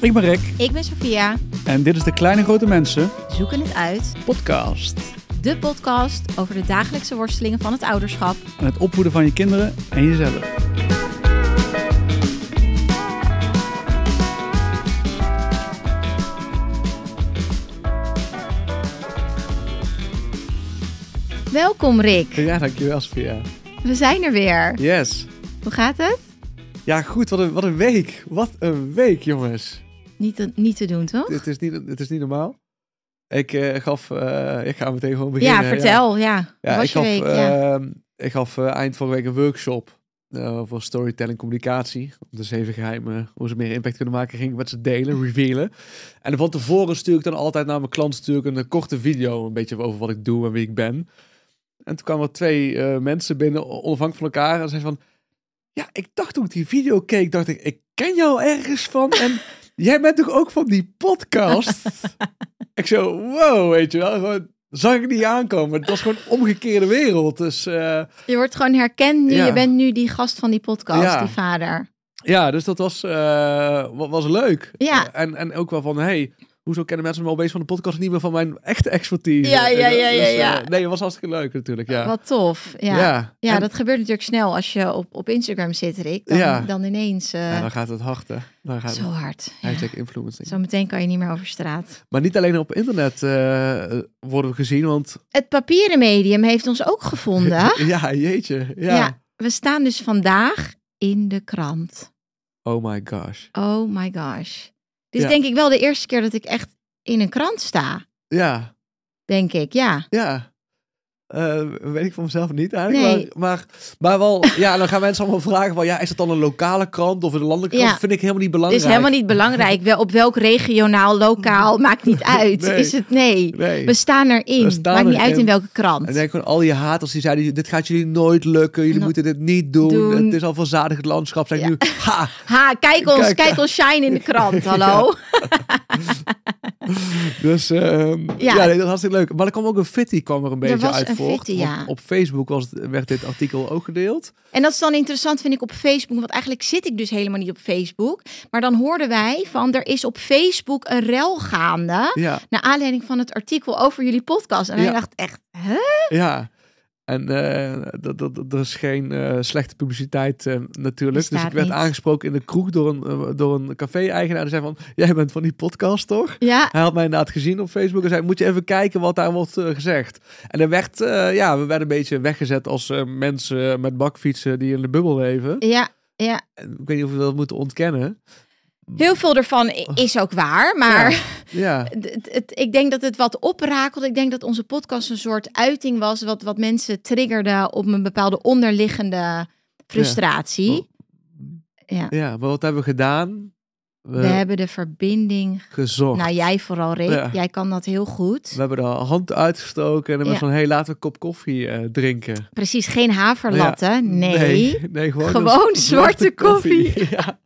Ik ben Rick Ik ben Sophia. en dit is de Kleine Grote Mensen Zoeken het uit. podcast. De podcast over de dagelijkse worstelingen van het ouderschap. En het opvoeden van je kinderen en jezelf. Welkom Rick. Ja, dankjewel Sophia. We zijn er weer. Yes. Hoe gaat het? Ja, goed. Wat een, wat een week. Wat een week, jongens. Niet te, niet te doen, toch? Het is niet, het is niet normaal. Ik eh, gaf... eh, ik ga meteen gewoon beginnen. Ja, vertel. Ja, Ja, was ik je gaf, week? ja. ehm, ik gaf eh, eind vorige week een workshop eh, voor storytelling communicatie. Om de zeven geheimen, hoe ze meer impact kunnen maken, ging ik met ze delen, revealen. En van tevoren stuur ik dan altijd naar mijn klant stuur ik een, eh, korte video, een beetje over wat ik doe en wie ik ben. En toen kwamen er twee eh, mensen binnen, onafhankelijk van elkaar, en zeiden van, ja, ik dacht toen ik die video keek, dacht ik, ik ken jou ergens van en jij bent toch ook van die podcast? ik zo, wow, weet je wel, gewoon zag ik niet aankomen. Het was gewoon een omgekeerde wereld. Dus eh, Je wordt gewoon herkend nu. Ja. Je bent nu die gast van die podcast, Ja. die vader. ja, dus dat was, eh, wa- was leuk. Ja. En, en ook wel van, hey, hoezo kennen mensen me bezig van de podcast niet meer van mijn echte expertise? Ja, ja, ja, ja, dus, eh, ja. nee, het was hartstikke leuk natuurlijk, ja. Wat tof. Ja, ja. En- dat gebeurt natuurlijk snel als je op, op Instagram zit, Rick. Dan, Ja. dan ineens eh, ja, dan gaat het hard, hè. Dan gaat zo het hard. Ja. hashtag influencing. Zo meteen kan je niet meer over straat. Maar niet alleen op internet eh, worden we gezien, want Het papieren medium heeft ons ook gevonden. ja, jeetje. Ja. Ja. we staan dus vandaag in de krant. Oh my gosh. Oh my gosh. Dit is Ja. denk ik wel de eerste keer dat ik echt in een krant sta. Ja, Denk ik, ja. ja. Eh, weet ik van mezelf niet eigenlijk. Nee. Maar, maar, maar wel, ja, dan gaan mensen allemaal vragen van, ja, is het dan een lokale krant of een landelijke krant? Ja. Vind ik helemaal niet Het belangrijk. is helemaal niet belangrijk. Wel, op welk regionaal, lokaal, maakt niet uit. Nee. Is het nee. Nee. We staan erin. We staan maakt niet uit in welke krant. En denk gewoon al die haters die zeiden, dit gaat jullie nooit lukken, jullie moeten dit niet doen. Doen. Het is al verzadigd het landschap. Ja. nu, ha, Ha, kijk ons, Kijk. kijk, ons shine in de krant. Hallo. Dus ehm, ja, Ja. nee, dat was hartstikke leuk. Maar er kwam ook een fitty kwam er een beetje was uit voort. fitty, ja. Op Facebook was werd dit artikel ook gedeeld. En dat is dan interessant, vind ik, op Facebook. Want eigenlijk zit ik dus helemaal niet op Facebook. Maar dan hoorden wij van, er is op Facebook een rel gaande. Ja, Naar aanleiding van het artikel over jullie podcast. En wij dachten echt, hè? ja. En eh, dat, dat, dat- er is geen eh, slechte publiciteit eh, natuurlijk. Dus ik werd niet. aangesproken in de kroeg door een, door een café-eigenaar. Die zei van, jij bent van die podcast toch? Ja, Hij had mij inderdaad gezien op Facebook en zei, moet je even kijken wat daar wordt gezegd. En er werd, ja, we werden een beetje weggezet als mensen met bakfietsen die in de bubbel leven. ja, ja. Ik weet niet of we dat moeten ontkennen. Heel veel ervan i- is ook waar. Maar Ja, het, het- het- ik denk dat het wat oprakelde. Ik denk dat onze podcast een soort uiting was. Wat, wat mensen triggerde op een bepaalde onderliggende frustratie. Ja. ja, maar wat hebben we gedaan? We, We hebben de verbinding. gezocht. Nou, jij vooral, Rick. Ja. Jij kan dat heel goed. We hebben de hand uitgestoken en was Ja. van, hey, laten we een kop koffie eh, drinken. Precies, geen haverlatten. Nee. nee, nee, gewoon, zwarte ja.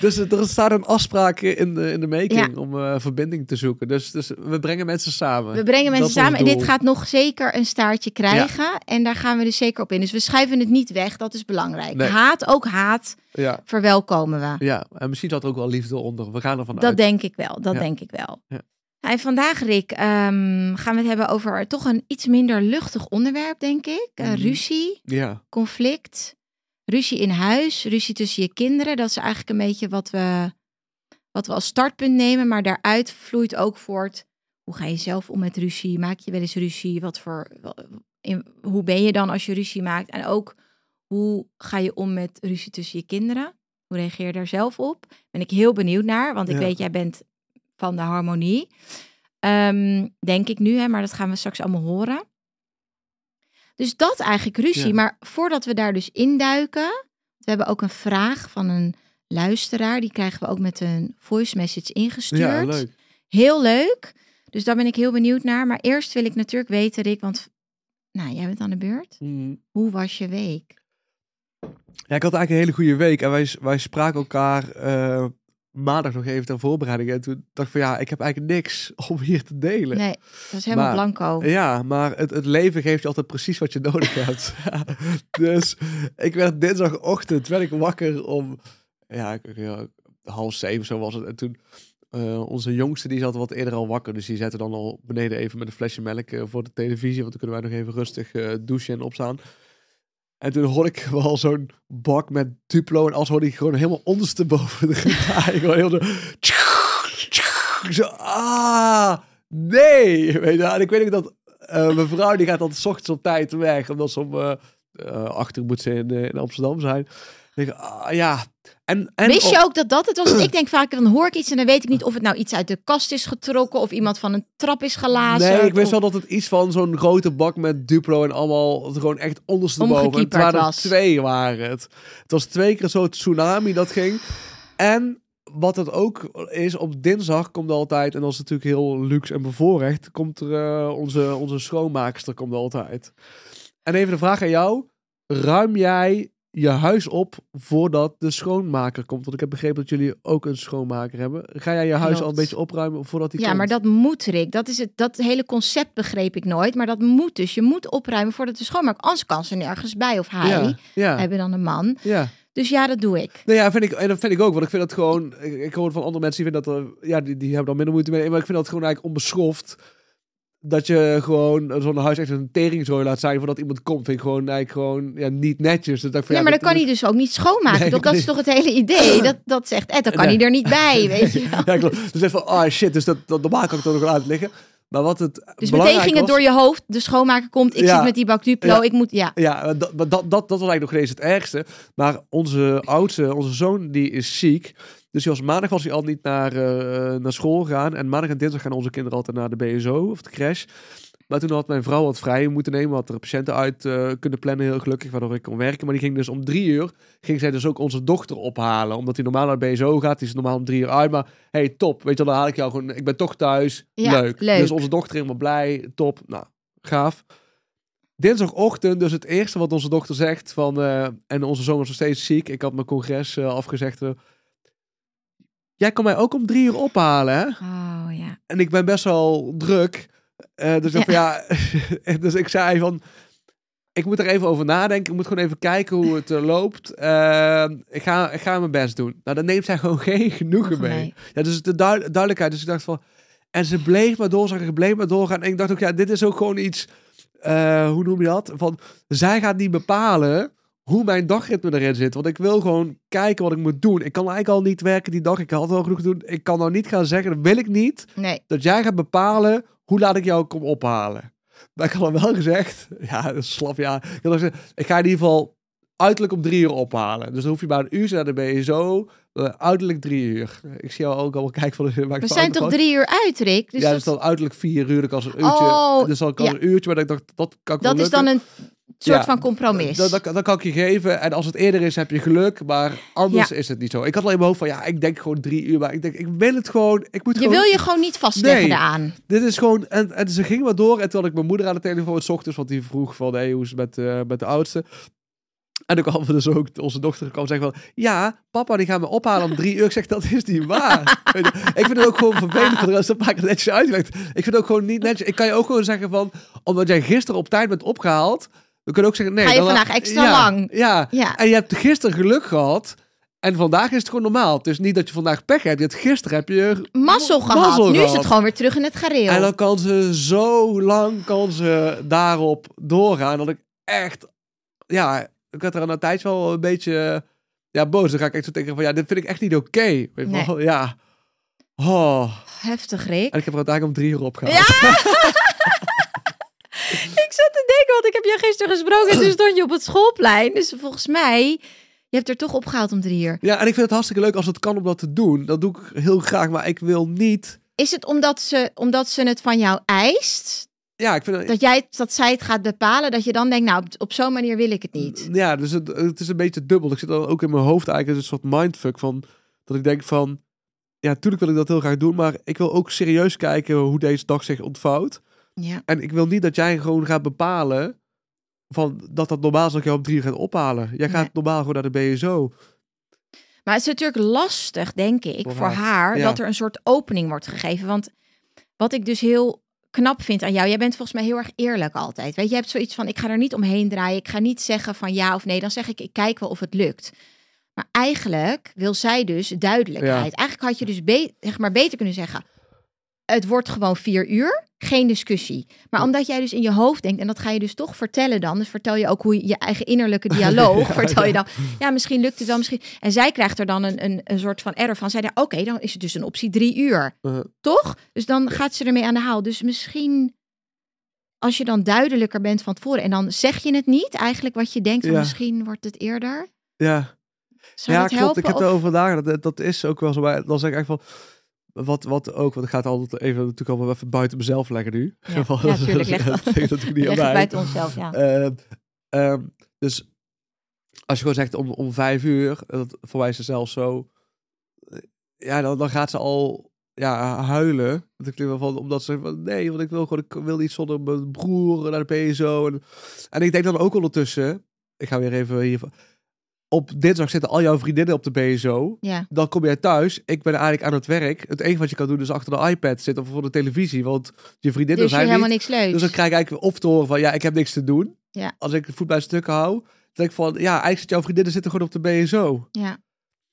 Dus er staat een afspraak in de, in de making om eh, verbinding te zoeken. Dus, dus we brengen mensen samen. We brengen mensen samen en dit gaat nog zeker een staartje krijgen. En daar gaan we dus zeker op in. Dus we schuiven het niet weg, dat is belangrijk. Nee. Haat, ook haat, Ja, verwelkomen we. ja, en misschien zat er ook wel liefde onder. We gaan ervan Dat uit. denk ik wel, dat Ja. denk ik wel. Ja. En vandaag, Rick, ehm, gaan we het hebben over toch een iets minder luchtig onderwerp, denk ik. Mhm. ruzie, Ja, conflict, ruzie in huis, ruzie tussen je kinderen. Dat is eigenlijk een beetje wat we, wat we als startpunt nemen. Maar daaruit vloeit ook voort, hoe ga je zelf om met ruzie? Maak je wel eens ruzie? Wat voor, in, hoe ben je dan als je ruzie maakt? En ook, hoe ga je om met ruzie tussen je kinderen? Hoe reageer je daar zelf op? Ben ik heel benieuwd naar, want ik Ja. weet, jij bent van de harmonie. Ehm, denk ik nu, hè, maar dat gaan we straks allemaal horen. Dus dat eigenlijk ruzie. Ja. Maar voordat we daar dus induiken, we hebben ook een vraag van een luisteraar. Die krijgen we ook met een voice message ingestuurd. ja, leuk. Heel leuk. Dus daar ben ik heel benieuwd naar. Maar eerst wil ik natuurlijk weten, Rick, want nou, jij bent aan de beurt. Mm. Hoe was je week? Ja, ik had eigenlijk een hele goede week. En wij, wij spraken elkaar eh, maandag nog even ter voorbereiding. En toen dacht ik van ja, ik heb eigenlijk niks om hier te delen. Nee, dat is helemaal Maar- blanco. Ja, maar het, het leven geeft je altijd precies wat je nodig hebt. dus ik werd dinsdagochtend werd ik wakker om ja, ik- ja, half zeven zo was het. En toen, eh, onze jongste die zat wat eerder al wakker. Dus die zette dan al beneden even met een flesje melk eh, voor de televisie. Want dan kunnen wij nog even rustig douchen en opstaan. En toen hoorde ik wel zo'n bak met Duplo. En als hoorde ik gewoon helemaal ondersteboven de draaien. gewoon heel zo... Zo, ah, nee. Weet je, ik weet ook dat eh, mijn vrouw die gaat altijd 's ochtends op tijd weg. Omdat ze om eh, eh, achter moet eh, in Amsterdam zijn. Denk ah, ja. En, en Wist je ook dat dat het was? Ik denk vaak, dan hoor ik iets en dan weet ik niet of het nou iets uit de kast is getrokken of iemand van een trap is gelazen. Nee, ik wist of- wel dat het iets van zo'n grote bak met Duplo en allemaal gewoon echt ondersteboven. En Het waren was. twee waren het. Het was twee keer zo'n tsunami dat ging. En wat het ook is, op dinsdag komt er altijd, en dat is natuurlijk heel luxe en bevoorrecht, komt er eh, onze, onze schoonmaakster komt altijd. En even de vraag aan jou. Ruim jij je huis op voordat de schoonmaker komt? Want ik heb begrepen dat jullie ook een schoonmaker hebben. Ga jij je huis al een beetje opruimen voordat die Ja, komt? maar dat moet, Rick. Dat, is het, dat hele concept begreep ik nooit. Maar dat moet dus. Je moet opruimen voordat de schoonmaak. Anders kan ze nergens bij. Of hij Ja, ja, hebben dan een man. ja. Dus ja, dat doe ik. Nou ja, vind ik, en dat vind ik ook. Want ik vind dat gewoon... Ik, ik hoor van andere mensen die vinden dat... er- ja, die, die hebben dan minder moeite mee. Maar ik vind dat gewoon eigenlijk onbeschoft. Dat je gewoon zo'n huis echt een teringzooi laat zijn voordat iemand komt. Vind ik gewoon eigenlijk gewoon ja, niet netjes. Dat ik van, Nee, ja, maar dan dat- kan hij dus ook niet schoonmaken. Nee, toch? Dat is toch het hele idee? Dat, dat zegt Ed, dan kan Nee. hij er niet bij, weet je wel. Ja, klopt. Dus even van, oh shit, dus dat, dat normaal kan ik toch nog wel uitleggen. Maar wat het Dus meteen ging het was- door je hoofd. De schoonmaker komt, ik Ja. zit met die bak Duplo. Ja. Ik moet, ja. Ja, dat, dat, dat, dat was eigenlijk nog eens het ergste. Maar onze oudste, onze zoon, die is ziek. Dus die was, maandag was hij al niet naar, eh, naar school gegaan. En maandag en dinsdag gaan onze kinderen altijd naar de BSO of de crash. Maar toen had mijn vrouw wat vrij moeten nemen. Had er patiënten uit eh, kunnen plannen, heel gelukkig, waardoor ik kon werken. Maar die ging dus om drie uur, ging zij dus ook onze dochter ophalen. Omdat hij normaal naar de BSO gaat, die is normaal om drie uur uit. Maar hey, top, weet je wel, dan haal ik jou gewoon, ik ben toch thuis. Ja, leuk. leuk. Dus onze dochter helemaal blij, top. Nou, gaaf. Dinsdagochtend, dus het eerste wat onze dochter zegt van... eh, en onze zoon was nog steeds ziek. Ik had mijn congres afgezegd. Jij kan mij ook om drie uur ophalen, hè? Oh ja. En ik ben best wel druk. Eh, dus, ik, van, ja. dus ik zei van... Ik moet er even over nadenken. Ik moet gewoon even kijken hoe het eh, loopt. Eh, ik, ga, ik ga mijn best doen. Nou, dan neemt zij gewoon geen genoegen mee. Nee. Ja, dus de duid- duidelijkheid. Dus ik dacht van... En ze bleef maar doorzagen, ze bleef maar doorgaan. En ik dacht ook, ja, dit is ook gewoon iets... hoe noem je dat? Van, zij gaat niet bepalen hoe mijn dagritme erin zit. Want ik wil gewoon kijken wat ik moet doen. Ik kan eigenlijk al niet werken die dag. Ik had al genoeg te doen. Ik kan nou niet gaan zeggen, dat wil ik niet. Nee. Dat jij gaat bepalen, hoe laat ik jou kom ophalen. Maar ik had dan wel gezegd, ja, is slap, ja. Ik, dan gezegd, ik ga in ieder geval uiterlijk om drie uur ophalen. Dus dan hoef je maar een uur te naar de BSO. Uh, uiterlijk drie uur. Ik zie jou ook al kijken van... de We zijn toch drie uur uit, Rick? Dus ja, dat, dus dan uiterlijk vier uur. Dan kan een uurtje. Oh, dus dan kan ja. een uurtje, maar ik dacht, dat kan ik dat wel is dan een soort Ja, van compromis. Dat, dat, dat kan ik je geven. En als het eerder is, heb je geluk. Maar anders is het niet zo. Ik had al in mijn hoofd van, ja, ik denk gewoon drie uur. Maar ik denk, ik wil het gewoon. Ik moet je gewoon, wil je gewoon niet vastleggen Nee. eraan. Dit is gewoon... En, en ze ging maar door. En toen had ik mijn moeder aan de telefoon s ochtends. Want die vroeg van, hey, hoe is het met, eh, met de oudste? En dan kwam dus ook onze dochter kwam zeggen van... Ja, papa die gaat me ophalen om drie uur. Ik zeg, dat is niet waar. Ik vind het ook gewoon vervelend. De rest heb ik netjes uitgelegd. Ik vind het ook gewoon niet netjes. Ik kan je ook gewoon zeggen van... Omdat jij gisteren op tijd bent opgehaald... We kunnen ook zeggen, nee... Ga je dan- vandaag extra ja, lang? Ja. Ja. En je hebt gisteren geluk gehad... En vandaag is het gewoon normaal. Het is niet dat je vandaag pech hebt. Gisteren heb je Mazzel gehad. mazzel nu is het gewoon weer terug in het gareel. En dan kan ze zo lang kan ze daarop doorgaan. Dat ik echt, ja, ik werd er aan een tijdje wel een beetje ja, boos. Dan ga ik echt zo denken van, ja, dit vind ik echt niet oké. Nee. Ja. Oh. Heftig, Rick. En ik heb er uiteindelijk om drie uur op gehaald. Ja! ik zat te denken, want ik heb je gisteren gesproken. En toen stond je op het schoolplein. Dus volgens mij, je hebt er toch opgehaald om drie uur. Ja, en ik vind het hartstikke leuk als het kan om dat te doen. Dat doe ik heel graag, maar ik wil niet... Is het omdat ze, omdat ze het van jou eist? Ja, ik vind. Dat, jij, dat zij het gaat bepalen? Dat je dan denkt, nou, op, op zo'n manier wil ik het niet. Ja, dus het, het is een beetje dubbel. Ik zit dan ook in mijn hoofd eigenlijk een soort mindfuck van... Dat ik denk van... Ja, natuurlijk wil ik dat heel graag doen, maar ik wil ook serieus kijken hoe deze dag zich ontvouwt. Ja. En ik wil niet dat jij gewoon gaat bepalen van dat dat normaal dat ik jou op drie gaat ophalen. Jij gaat Nee. normaal gewoon naar de BSO. Maar het is natuurlijk lastig, denk ik, Voor voor, haar. haar, Ja. dat er een soort opening wordt gegeven. Want wat ik dus heel knap vind aan jou, jij bent volgens mij heel erg eerlijk altijd. Weet je, je hebt zoiets van, ik ga er niet omheen draaien. Ik ga niet zeggen van ja of nee. Dan zeg ik, ik kijk wel of het lukt. Maar eigenlijk wil zij dus duidelijkheid. Eigenlijk had je dus zeg maar beter kunnen zeggen. Het wordt gewoon vier uur, geen discussie. Maar omdat jij dus in je hoofd denkt, en dat ga je dus toch vertellen dan. Dus vertel je ook hoe je, je eigen innerlijke dialoog, Ja, vertel je dan. Ja, misschien lukt het wel, misschien. En zij krijgt er dan een, een, een soort van error van. Zij denkt, oké, dan is het dus een optie drie uur. Uh, Toch? Dus dan gaat ze ermee aan de haal. Dus misschien als je dan duidelijker bent van tevoren en dan zeg je het niet, eigenlijk wat je denkt, van misschien wordt het eerder. ja, Zou ja dat klopt. helpen? Ik heb Of- erover nagedacht. Dat, dat is ook wel zo. Maar dan zeg ik echt van... Wat, wat ook, want ik het altijd even natuurlijk allemaal even buiten mezelf leggen nu. Ja, Want ja, dat. ligt natuurlijk niet aan mij. buiten onszelf, ja. Ehm, ehm, dus als je gewoon zegt om, om vijf uur, dat, voor mij is het zelfs zo, eh, ja, dan, dan gaat ze al ja, huilen. Dat ik wel van, omdat ze van, nee, want ik wil gewoon, ik wil niet zonder mijn broer naar de PSO. En, en ik denk dan ook ondertussen, ik ga weer even hier, op dinsdag zitten al jouw vriendinnen op de BSO. ja. Dan kom jij thuis. Ik ben eigenlijk aan het werk. Het enige wat je kan doen is achter de iPad zitten of voor de televisie. Want je vriendinnen Dus zijn niet. helemaal niks leuks. Dus dan krijg ik eigenlijk of te horen van, ja, ik heb niks te doen. Ja. Als ik voet bij stukken hou, dan denk ik van, ja, eigenlijk zit jouw vriendinnen zitten gewoon op de BSO. ja,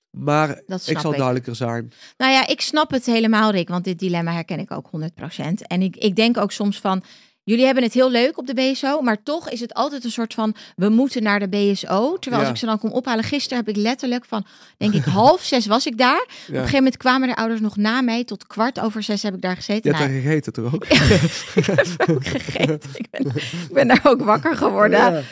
Maar dat ik zal ik. duidelijker zijn. Nou ja, ik snap het helemaal, Rick, want dit dilemma herken ik ook 100%. En ik, ik denk ook soms van, jullie hebben het heel leuk op de BSO, maar toch is het altijd een soort van, we moeten naar de BSO. Terwijl Ja. als ik ze dan kom ophalen, gisteren heb ik letterlijk van, denk ik, half zes was ik daar. Op een gegeven moment kwamen de ouders nog na mij, tot kwart over zes heb ik daar gezeten. Je hebt Nou, er gegeten toch ook? ik heb ook gegeten. Ik ben, ik ben daar ook wakker geworden.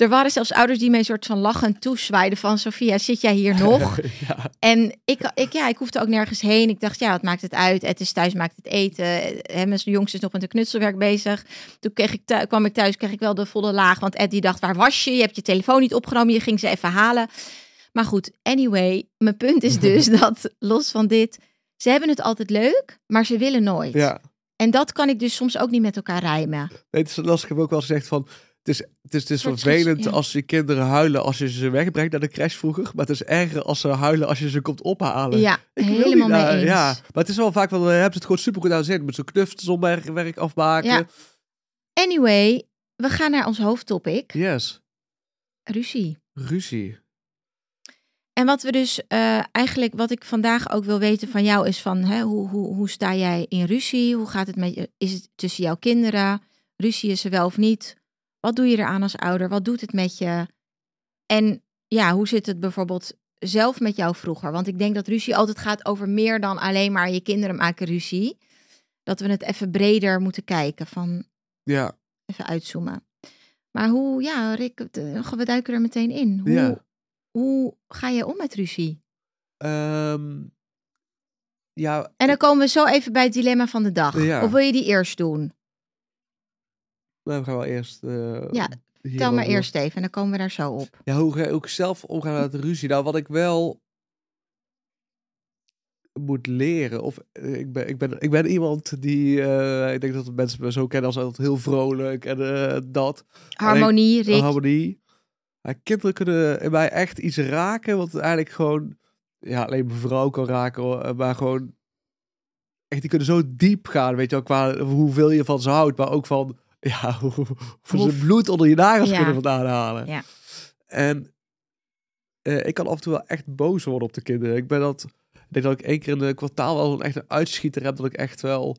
Er waren zelfs ouders die me een soort van lachend toezwaaiden van... Sofia, zit jij hier nog? ja. En ik, ik, ja, ik hoefde ook nergens heen. Ik dacht, ja, wat maakt het uit? Het is thuis, maakt het eten. Hè, mijn jongste is nog met een knutselwerk bezig. Toen kreeg ik kwam ik thuis, kreeg ik wel de volle laag. Want Ed die dacht, waar was je? Je hebt je telefoon niet opgenomen. Je ging ze even halen. Maar goed, anyway. Mijn punt is dus dat, los van dit... Ze hebben het altijd leuk, maar ze willen nooit. ja. En dat kan ik dus soms ook niet met elkaar rijmen. Nee, het is lastig. Ik heb ook wel gezegd van... Het is, het is, het is Soort vervelend ja. als je kinderen huilen als je ze wegbrengt naar de crash vroeger. Maar het is erger als ze huilen als je ze komt ophalen. Ja, Ik helemaal niet mee eens. Ja, maar het is wel vaak wel, dan hebben ze het gewoon super goed aan zin. Met zo'n werk afmaken. Ja. Anyway, we gaan naar ons hoofdtopic. Yes. Ruzie. Ruzie. En wat we dus eh, eigenlijk, wat ik vandaag ook wil weten van jou, is van hè, hoe, hoe, hoe sta jij in ruzie? Hoe gaat het met je? Is het tussen jouw kinderen? Ruzie is er wel of niet? Wat doe je eraan als ouder? Wat doet het met je? En ja, hoe zit het bijvoorbeeld zelf met jou vroeger? Want ik denk dat ruzie altijd gaat over meer dan alleen maar je kinderen maken ruzie. Dat we het even breder moeten kijken, van Ja. even uitzoomen. Maar hoe, ja, Rick, eh, we duiken er meteen in. Hoe, Ja. hoe ga je om met ruzie? Ehm, ja, En dan komen we zo even bij het dilemma van de dag. Ja. Of wil je die eerst doen? We gaan wel eerst. eh, Ja, Tel maar eerst even en dan komen we daar zo op. Ja, hoe ga ik zelf omgaan met ruzie? Nou, wat ik wel moet leren. Of eh, ik ben, ik ben, ik ben iemand die. eh, ik denk dat mensen me zo kennen als altijd heel vrolijk en dat. Harmonie, Rick. Harmonie. Ja, kinderen kunnen in mij echt iets raken. Wat eigenlijk gewoon. Ja, alleen mijn vrouw kan raken. Maar gewoon. Echt, die kunnen zo diep gaan. Weet je wel, qua hoeveel je van ze houdt. Maar ook van. Ja, hoe, hoe ze bloed onder je nagels Ja. kunnen vandaan halen. Ja. En eh, ik kan af en toe wel echt boos worden op de kinderen. Ik ben dat. Ik denk dat ik één keer in de kwartaal wel een echt een uitschieter heb. Dat ik echt wel.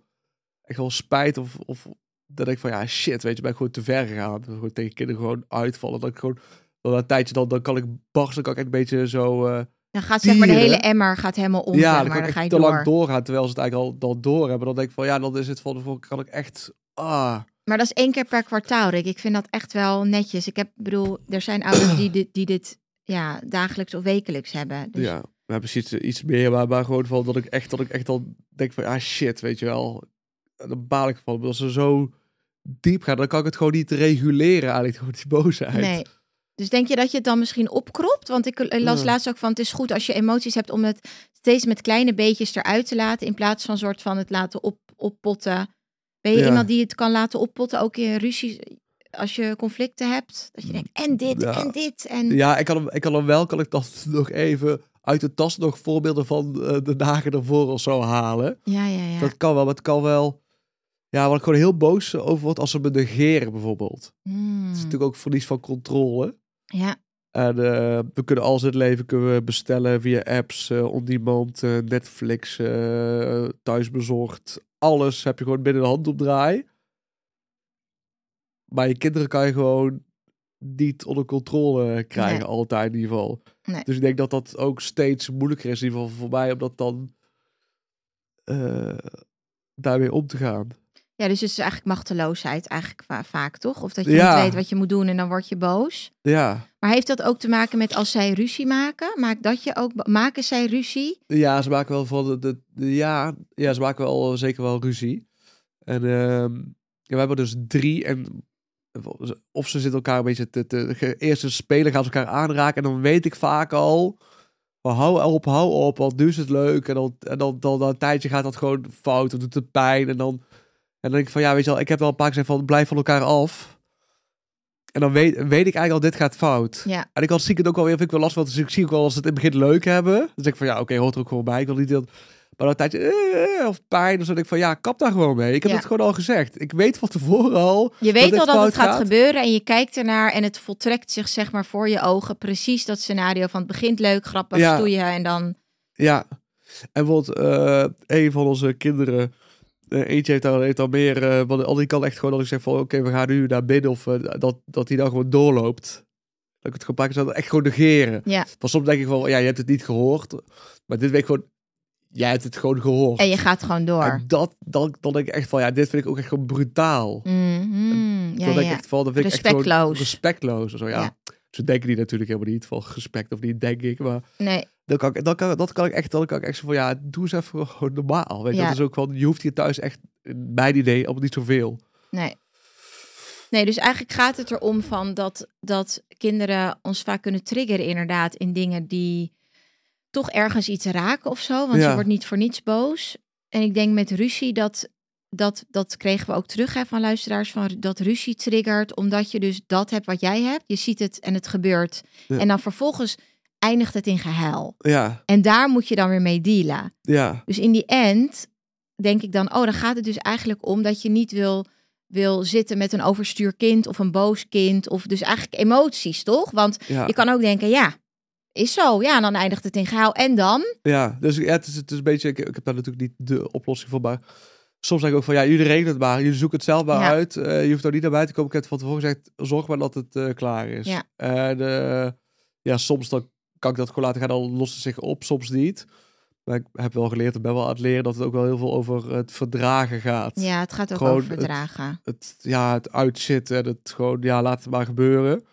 Echt wel spijt of. of dat ik van ja, shit, weet je, ben ik gewoon te ver gegaan. Gewoon tegen kinderen gewoon uitvallen. Dat ik gewoon. Dan een tijdje dan, dan kan ik barsten, dan kan ik echt een beetje zo. eh, Dan gaat zeg maar de hele emmer gaat helemaal om, ja, dan maar. Dan ik ga je te lang door. doorgaan. Terwijl ze het eigenlijk al dan door hebben. Dan denk ik van ja, dan is het van de kan ik echt. Ah, Maar dat is één keer per kwartaal, Rick. Ik vind dat echt wel netjes. Ik heb, bedoel, er zijn ouders die dit, die dit ja, dagelijks of wekelijks hebben. Dus Ja, we hebben iets, iets meer, maar, maar gewoon van dat ik echt, dat ik echt al denk van, ah shit, weet je wel. Dan baal ik van, als ze zo diep gaan, dan kan ik het gewoon niet reguleren eigenlijk, gewoon die boosheid. Nee. Dus denk je dat je het dan misschien opkropt? Want ik las Ja. laatst ook van het is goed als je emoties hebt om het steeds met kleine beetjes eruit te laten. In plaats van soort van het laten op, oppotten. Ben je Ja. iemand die het kan laten oppotten ook in ruzie als je conflicten hebt? Dat je denkt en dit Ja. en dit en Ja, ik kan, hem, ik kan hem wel, kan ik dan nog even uit de tas nog voorbeelden van eh, de dagen ervoor of zo halen. ja, ja, ja. Dat kan wel, maar het kan wel... Ja, waar ik gewoon heel boos over word als ze me negeren bijvoorbeeld. Hmm. Het is natuurlijk ook verlies van controle. Ja, En eh, we kunnen alles in het leven kunnen we bestellen via apps, eh, on-demand, eh, Netflix, eh thuisbezorgd. Alles heb je gewoon binnen de hand op draai. Maar je kinderen kan je gewoon niet onder controle krijgen, Nee. altijd in ieder geval. Nee. Dus ik denk dat dat ook steeds moeilijker is, in ieder geval voor mij, om dat dan daarmee om te gaan. Ja, dus het is eigenlijk machteloosheid eigenlijk va- vaak, toch? Of dat je Ja. niet weet wat je moet doen en dan word je boos. Ja. Maar heeft dat ook te maken met als zij ruzie maken? Maakt dat je ook, maken zij ruzie? Ja, ze maken wel van de, de, de- ja, ja, ze maken wel zeker wel ruzie. En ehm, ja, we hebben dus drie en of ze zitten elkaar een beetje te, te eerst spelen, gaan ze elkaar aanraken en dan weet ik vaak al, hou op, hou op, want nu is het leuk en dan en dan, dan, na een tijdje gaat dat gewoon fout, of doet het pijn en dan en dan denk ik van ja, weet je wel, ik heb wel een paar keer gezegd van blijf van elkaar af. En dan weet, weet ik eigenlijk al, dit gaat fout. Ja. En ik had zie ik het ook wel weer, vind ik wel lastig, want dus ik zie ook wel als ze het in het begin leuk hebben. Dan zeg ik van ja, oké, hoort er ook gewoon bij. Ik wil niet dat... Maar een tijdje, eh, of pijn, of zo denk ik van ja, kap daar gewoon mee. Ik heb Ja. het gewoon al gezegd. Ik weet van tevoren al. Je weet dit al dat het gaat, gaat. gebeuren en je kijkt ernaar en het voltrekt zich zeg maar voor je ogen. Precies dat scenario van het begint leuk, grappig, Ja. stoeien en dan... Ja. En bijvoorbeeld eh, een van onze kinderen, eentje heeft daar heeft al meer, eh, want al die kan echt gewoon dat ik zeg van oké, we gaan nu naar binnen of eh, dat, dat hij dan gewoon doorloopt. Dat ik het gewoon pakken, dat echt gewoon negeren. Ja. Want soms denk ik van ja, je hebt het niet gehoord. Maar dit week gewoon, jij hebt het gewoon gehoord. En je gaat gewoon door. En dat, dan, dan denk ik echt van, ja, dit vind ik ook echt gewoon brutaal. Mhm, ja, ik ja. echt van, dat vind ik echt Respectloos. respectloos. of Zo, ja. Ja. Zo denken die natuurlijk helemaal niet van respect of niet, denk ik. Maar Nee, dan kan ik, dan kan, dat kan ik echt, dan kan ik echt zo van, ja, doe eens even gewoon normaal. Weet je, Ja. dat is ook van, je hoeft hier thuis echt, in mijn idee, allemaal niet zoveel. nee. Nee, dus eigenlijk gaat het erom van dat, dat kinderen ons vaak kunnen triggeren inderdaad in dingen die toch ergens iets raken of zo. Want Ja. je wordt niet voor niets boos. En ik denk met ruzie dat, dat, dat kregen we ook terug hè, van luisteraars, van dat ruzie triggert omdat je dus dat hebt wat jij hebt. Je ziet het en het gebeurt. Ja. En dan vervolgens eindigt het in gehuil. Ja, En daar moet je dan weer mee dealen. ja, Dus in die end denk ik dan, oh, dan gaat het dus eigenlijk om dat je niet wil, wil zitten met een overstuur kind of een boos kind. Of dus eigenlijk emoties, toch? Want ja. je kan ook denken, ja, is zo. Ja, en dan eindigt het in gehaal. En dan? Ja, dus ja, het, is, het is een beetje, ik, ik heb daar natuurlijk niet de oplossing voor, maar soms zeg ik ook van, ja, jullie regelen het maar, jullie zoeken het zelf maar Ja. uit. Eh, je hoeft er niet naar buiten te komen. Ik heb het van tevoren gezegd, zorg maar dat het eh, klaar is. Ja. En eh, ja, soms dan kan ik dat gewoon laten gaan, dan lost het zich op, soms niet. Maar ik heb wel geleerd, ik ben wel aan het leren dat het ook wel heel veel over het verdragen gaat. Ja, het gaat ook Gewoon over het- verdragen. Het, ja, het uitzitten en het gewoon, ja, laat het maar gebeuren.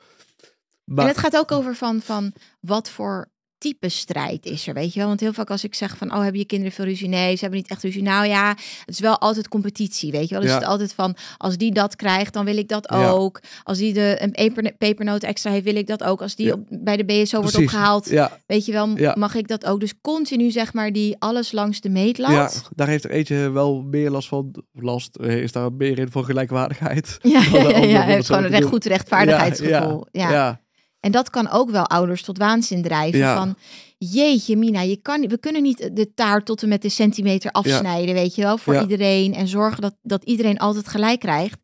Maar, En het gaat ook over van, van wat voor type strijd is er, weet je wel? Want heel vaak als ik zeg van, oh, hebben je kinderen veel ruzie? Nee, ze hebben niet echt ruzie. Nou ja, het is wel altijd competitie, weet je wel? Dus Ja. het is altijd van, als die dat krijgt, dan wil ik dat Ja. ook. Als die de, een peper, pepernoot extra heeft, wil ik dat ook. Als die Ja. op, bij de BSO wordt opgehaald, weet je wel, mag ik dat ook? Dus continu zeg maar die alles langs de meetlat. ja, daar heeft er eentje wel meer last van. Last eh, is daar meer in voor gelijkwaardigheid. Ja, de ja, heeft gewoon een recht, goed rechtvaardigheidsgevoel. Ja, ja. En dat kan ook wel ouders tot waanzin drijven. Ja. Van, jeetje Mina, je kan, we kunnen niet de taart tot en met de centimeter afsnijden, weet je wel, voor Ja. iedereen. En zorgen dat, dat iedereen altijd gelijk krijgt.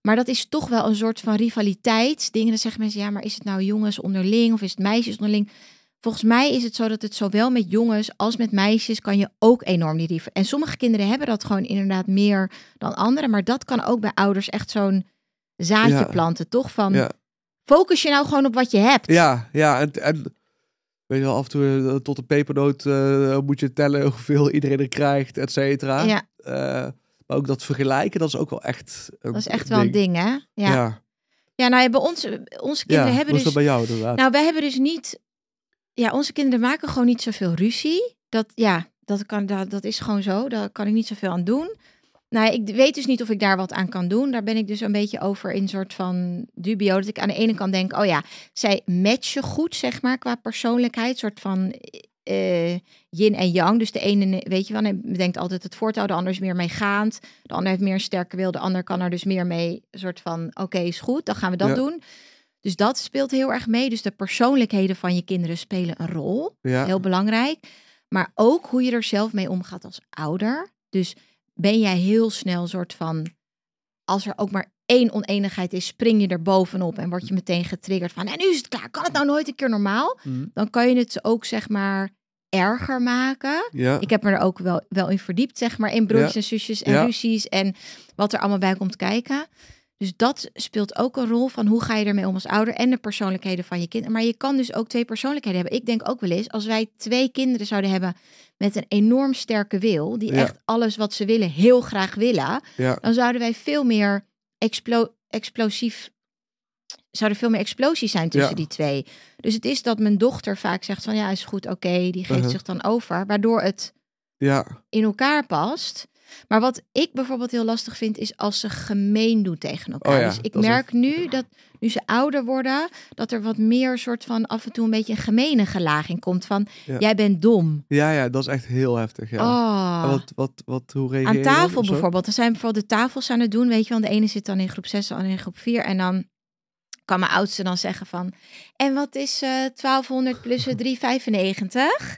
Maar dat is toch wel een soort van rivaliteitsding. En dan zeggen mensen, ja, maar is het nou jongens onderling of is het meisjes onderling? Volgens mij is het zo dat het zowel met jongens als met meisjes kan je ook enorm die rival. En sommige kinderen hebben dat gewoon inderdaad meer dan anderen. Maar dat kan ook bij ouders echt zo'n zaadje planten, toch? Van, Ja. Focus je nou gewoon op wat je hebt. Ja, ja, en, en weet je wel, af en toe eh, tot de pepernoot eh, moet je tellen hoeveel iedereen er krijgt, et cetera. Ja. Eh, maar ook dat vergelijken, dat is ook wel echt een Dat is echt wel een ding, hè? Ja. Ja, Ja, nou ja, bij ons, onze kinderen ja. hebben dus... dat bij jou inderdaad? Nou, wij hebben dus niet... Ja, onze kinderen maken gewoon niet zoveel ruzie. Dat, ja, dat, kan, dat, dat is gewoon zo. Daar kan ik niet zoveel aan doen. Nou, ik weet dus niet of ik daar wat aan kan doen. Daar ben ik dus een beetje over in soort van dubio. Dat ik aan de ene kant denk, oh ja, zij matchen goed, zeg maar, qua persoonlijkheid. soort van eh, yin en yang. Dus de ene, weet je wel, hij bedenkt altijd het voortouw. De ander is meer meegaand. De ander heeft meer een sterke wil. De ander kan er dus meer mee, een soort van, oké, is goed. Dan gaan we dat Ja. doen. Dus dat speelt heel erg mee. Dus de persoonlijkheden van je kinderen spelen een rol. ja. Heel belangrijk. Maar ook hoe je er zelf mee omgaat als ouder. Dus ben jij heel snel een soort van. Als er ook maar één oneenigheid is, spring je er bovenop en word je meteen getriggerd van, en nu is het klaar, kan het nou nooit een keer normaal? Mhm. Dan kan je het ook, zeg maar, erger maken. Ja. Ik heb me er ook wel, wel in verdiept, zeg maar, in broertjes en zusjes en Ja. ruzies en wat er allemaal bij komt kijken. Dus dat speelt ook een rol van hoe ga je ermee om als ouder en de persoonlijkheden van je kind. Maar je kan dus ook twee persoonlijkheden hebben. Ik denk ook wel eens, als wij twee kinderen zouden hebben met een enorm sterke wil, die Ja. echt alles wat ze willen heel graag willen, ja. dan zouden wij veel meer explo explosief. Zouden veel meer explosies zijn tussen Ja. die twee. Dus het is dat mijn dochter vaak zegt van ja, is goed, oké, die geeft Uh-huh. zich dan over. Waardoor het Ja. in elkaar past. Maar wat ik bijvoorbeeld heel lastig vind, is als ze gemeen doen tegen elkaar. Oh ja, dus ik merk nu dat nu ze ouder worden, dat er wat meer soort van af en toe een beetje een gemene gelaging komt van Ja. jij bent dom. Ja, ja, dat is echt heel heftig. Ja. Oh. Wat, wat, wat, hoe reageer Aan tafel bijvoorbeeld. Dan zijn bijvoorbeeld de tafels aan het doen. Weet je, want de ene zit dan in groep 6, de andere in groep 4. En dan kan mijn oudste dan zeggen van... En wat is eh 1200 plus eh, 395?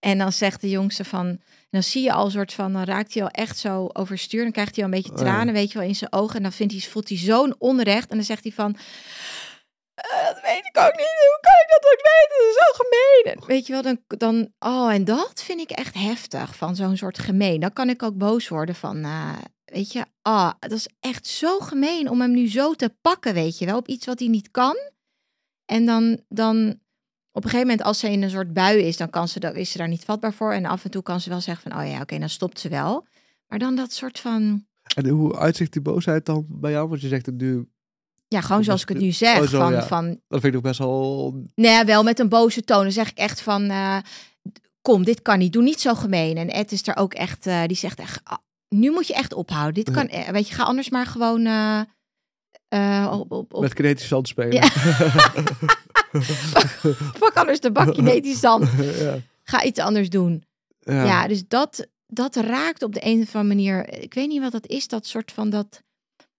En dan zegt de jongste van... Dan zie je al een soort van... Dan raakt hij al echt zo overstuur. Dan krijgt hij al een beetje Oh tranen, weet je wel, in zijn ogen. En dan vindt hij, voelt hij zo'n onrecht. En dan zegt hij van... "Eh, dat weet ik ook niet. Hoe kan ik dat ook weten? Dat is zo gemeen. En Weet je wel, dan, dan... Oh, en dat vind ik echt heftig. Van zo'n soort gemeen. Dan kan ik ook boos worden van... eh, weet je, ah, dat is echt zo gemeen om hem nu zo te pakken, weet je wel. Op iets wat hij niet kan. En dan... dan op een gegeven moment, als ze in een soort bui is, dan kan ze, is ze daar niet vatbaar voor. En af en toe kan ze wel zeggen van, oh ja, oké, dan stopt ze wel. Maar dan dat soort van, En hoe uitzicht die boosheid dan bij jou? Want je zegt het nu, ja, gewoon zoals ik het nu zeg. Oh, zo, van, ja. van, dat vind ik nog best wel... ja, wel met een boze toon. Dan zeg ik echt van, eh, kom, dit kan niet. Doe niet zo gemeen. En Ed is er ook echt, eh, die zegt echt, ah, nu moet je echt ophouden. Dit kan, eh, weet je, ga anders maar gewoon op, op, op Met kinetisch zand spelen. Ja. pak anders de bak kinetisch zand. ja. Ga iets anders doen. Ja. Ja, dus dat, dat raakt op de een of andere manier. Ik weet niet wat dat is, dat soort van dat,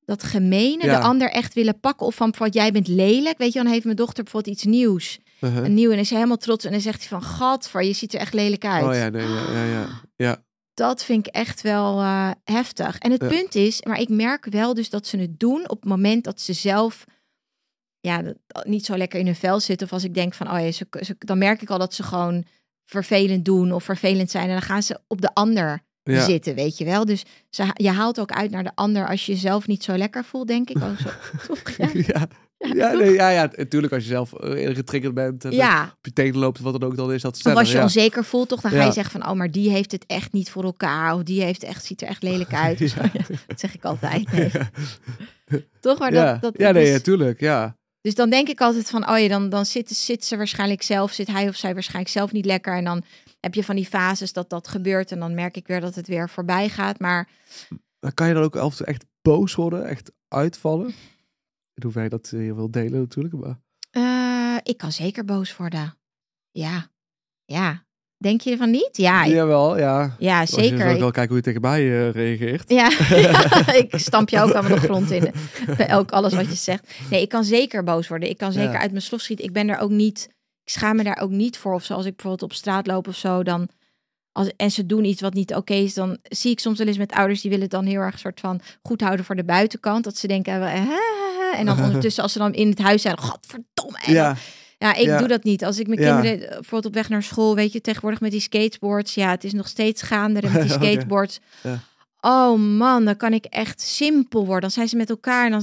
dat gemene. Ja. De ander echt willen pakken. Of van bijvoorbeeld, jij bent lelijk. Weet je, dan heeft mijn dochter bijvoorbeeld iets nieuws. Uh-huh. Een nieuw en is ze helemaal trots. En dan zegt hij van, gadver, je ziet er echt lelijk uit. Oh ja, nee, ja, ja, ja. ja. Dat vind ik echt wel eh, heftig. En het Ja. punt is, maar ik merk wel dus dat ze het doen op het moment dat ze zelf ja, niet zo lekker in hun vel zitten. Of als ik denk van, oh ja, ze, ze- dan merk ik al dat ze gewoon vervelend doen of vervelend zijn. En dan gaan ze op de ander ja. zitten, weet je wel. Dus ze, je haalt ook uit naar de ander als je jezelf niet zo lekker voelt, denk ik. Oh, zo, toch? Ja, ja. ja, nee, ja, ja, natuurlijk als je zelf eh, getriggerd bent en eh, ja. op je tenen loopt wat dan ook, dan is dat Of als je ja. onzeker voelt, toch? Dan ga je zeggen van, oh, maar die heeft het echt niet voor elkaar. Of die heeft echt, ziet er echt lelijk uit. dat zeg ik altijd. Nee. Toch? Maar ja. dat, dat ja, nee, dus, natuurlijk, ja. Dus dan denk ik altijd van, oh ja, dan, dan zit, zit ze waarschijnlijk zelf, zit hij of zij waarschijnlijk zelf niet lekker. En dan heb je van die fases dat dat gebeurt. En dan merk ik weer dat het weer voorbij gaat. Maar Dan kan je dan ook af en toe echt boos worden, echt uitvallen. In hoeverre dat eh, je wil delen natuurlijk, maar... eh, ik kan zeker boos worden. Ja, ja. Denk je ervan niet? Ja, Jawel, ja. ja je zeker. ik Ik- wel kijken hoe je tegen mij eh, reageert. Ja, ja, ik stamp je ook allemaal de grond in. Bij elk alles wat je zegt. Nee, ik kan zeker boos worden. Ik kan zeker Ja. uit mijn slof schieten. Ik ben er ook niet. Ik schaam me daar ook niet voor. Of zoals ik bijvoorbeeld op straat loop of zo, dan. Als, en ze doen iets wat niet oké is, dan zie ik soms wel eens met ouders die willen het dan heel erg soort van goed houden voor de buitenkant. Dat ze denken, eh, hè, en dan ondertussen als ze dan in het huis zijn, godverdomme. En dan- Ja, ik Ja. doe dat niet. Als ik mijn Ja. kinderen eh, bijvoorbeeld op weg naar school, weet je, tegenwoordig met die skateboards. Ja, het is nog steeds gaanderen met die skateboards. Ja. Oh man, dan kan ik echt simpel worden. Dan zijn ze met elkaar en dan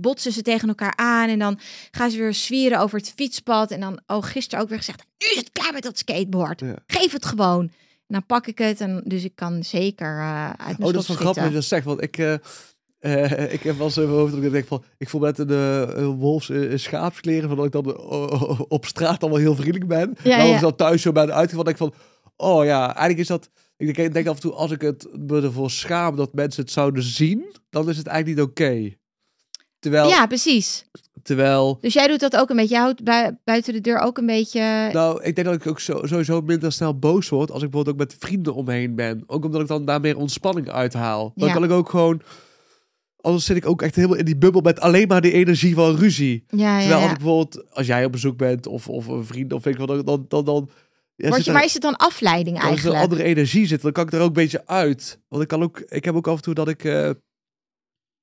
botsen ze tegen elkaar aan. En dan gaan ze weer zwieren over het fietspad. En dan, oh, gisteren ook weer gezegd, nu is het klaar met dat skateboard. Geef het gewoon. En dan pak ik het. En dus ik kan zeker eh, uit mijn Oh, dat is wel grappig dat je dat zegt. Want ik, eh, eh, ik heb wel eens in mijn hoofd dat ik denk van... Ik voel met een uh, wolfs uh, schaapskleren... van dat ik dan uh, op straat allemaal heel vriendelijk ben. Ja, maar als ja. ik dan thuis zo ben uitgevallen... denk ik van... Oh ja, eigenlijk is dat... Ik denk, ik denk af en toe, als ik het me ervoor schaam dat mensen het zouden zien... dan is het eigenlijk niet oké. Terwijl, Ja, precies. terwijl... Dus jij doet dat ook een beetje. Je houdt bui- buiten de deur ook een beetje... Nou, ik denk dat ik ook zo, sowieso minder snel boos word als ik bijvoorbeeld ook met vrienden omheen ben. Ook omdat ik dan daar meer ontspanning uithaal. Dan Ja. kan ik ook gewoon... Anders zit ik ook echt helemaal in die bubbel met alleen maar die energie van ruzie. ja, Terwijl als ik bijvoorbeeld, als jij op bezoek bent of, of een vriend of weet ik wat, dan, dan, dan, dan ja, Word je, maar is het dan afleiding als er een eigenlijk? andere energie zit, dan kan ik er ook een beetje uit. Want ik kan ook, ik heb ook af en toe dat ik, eh,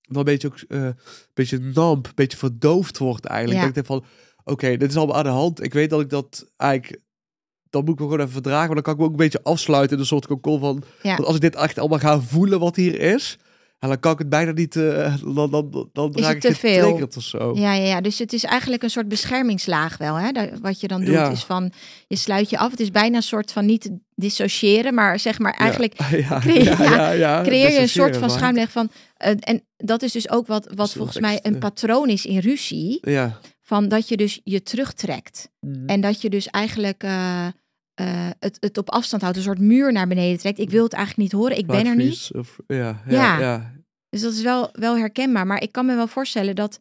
dan een beetje ook eh, een beetje namp, een beetje verdoofd wordt eigenlijk. Ja. Dat ik denk van, oké, dit is allemaal aan de hand. Ik weet dat ik dat eigenlijk, dan moet ik me gewoon even verdragen, maar dan kan ik me ook een beetje afsluiten in een soort kokon van, Ja. want als ik dit echt allemaal ga voelen wat hier is, en dan kan ik het bijna niet, eh, dan, dan, dan Is raak het ik te veel? getriggerd of zo. Ja, ja, ja, dus het is eigenlijk een soort beschermingslaag wel. Hè? Dat- wat je dan doet Ja. is van, je sluit je af. Het is bijna een soort van niet dissociëren, maar zeg maar eigenlijk Ja, creëer- ja, ja, ja, creëer je een soort van schuimweg van... eh, en dat is dus ook wat, wat volgens mij een patroon is in ruzie. Ja. Van dat je dus je terugtrekt. Mhm. En dat je dus eigenlijk eh, eh, het, het op afstand houdt. Een soort muur naar beneden trekt. Ik wil het eigenlijk niet horen. Ik ben er niet. Of, ja, ja, Ja. ja. Dus dat is wel, wel herkenbaar. Maar ik kan me wel voorstellen dat...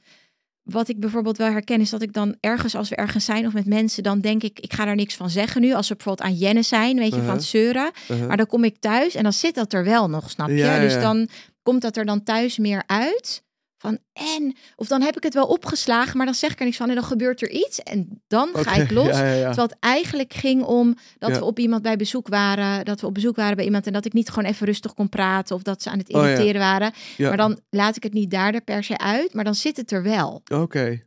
Wat ik bijvoorbeeld wel herken is dat ik dan ergens, als we ergens zijn of met mensen, dan denk ik, ik ga daar niks van zeggen nu. Als we bijvoorbeeld aan Jenne zijn, weet je, van Uh-huh. het zeuren. Uh-huh. Maar dan kom ik thuis en dan zit dat er wel nog, snap je? Ja, Dus ja. dan komt dat er dan thuis meer uit. Van en, of dan heb ik het wel opgeslagen, maar dan zeg ik er niks van en dan gebeurt er iets en dan ga ik los. Ja, ja, ja. Terwijl het eigenlijk ging om dat we op iemand bij bezoek waren, dat we op bezoek waren bij iemand en dat ik niet gewoon even rustig kon praten of dat ze aan het Oh, irriteren waren. Ja. Maar dan laat ik het niet daar er per se uit, maar dan zit het er wel. Oké.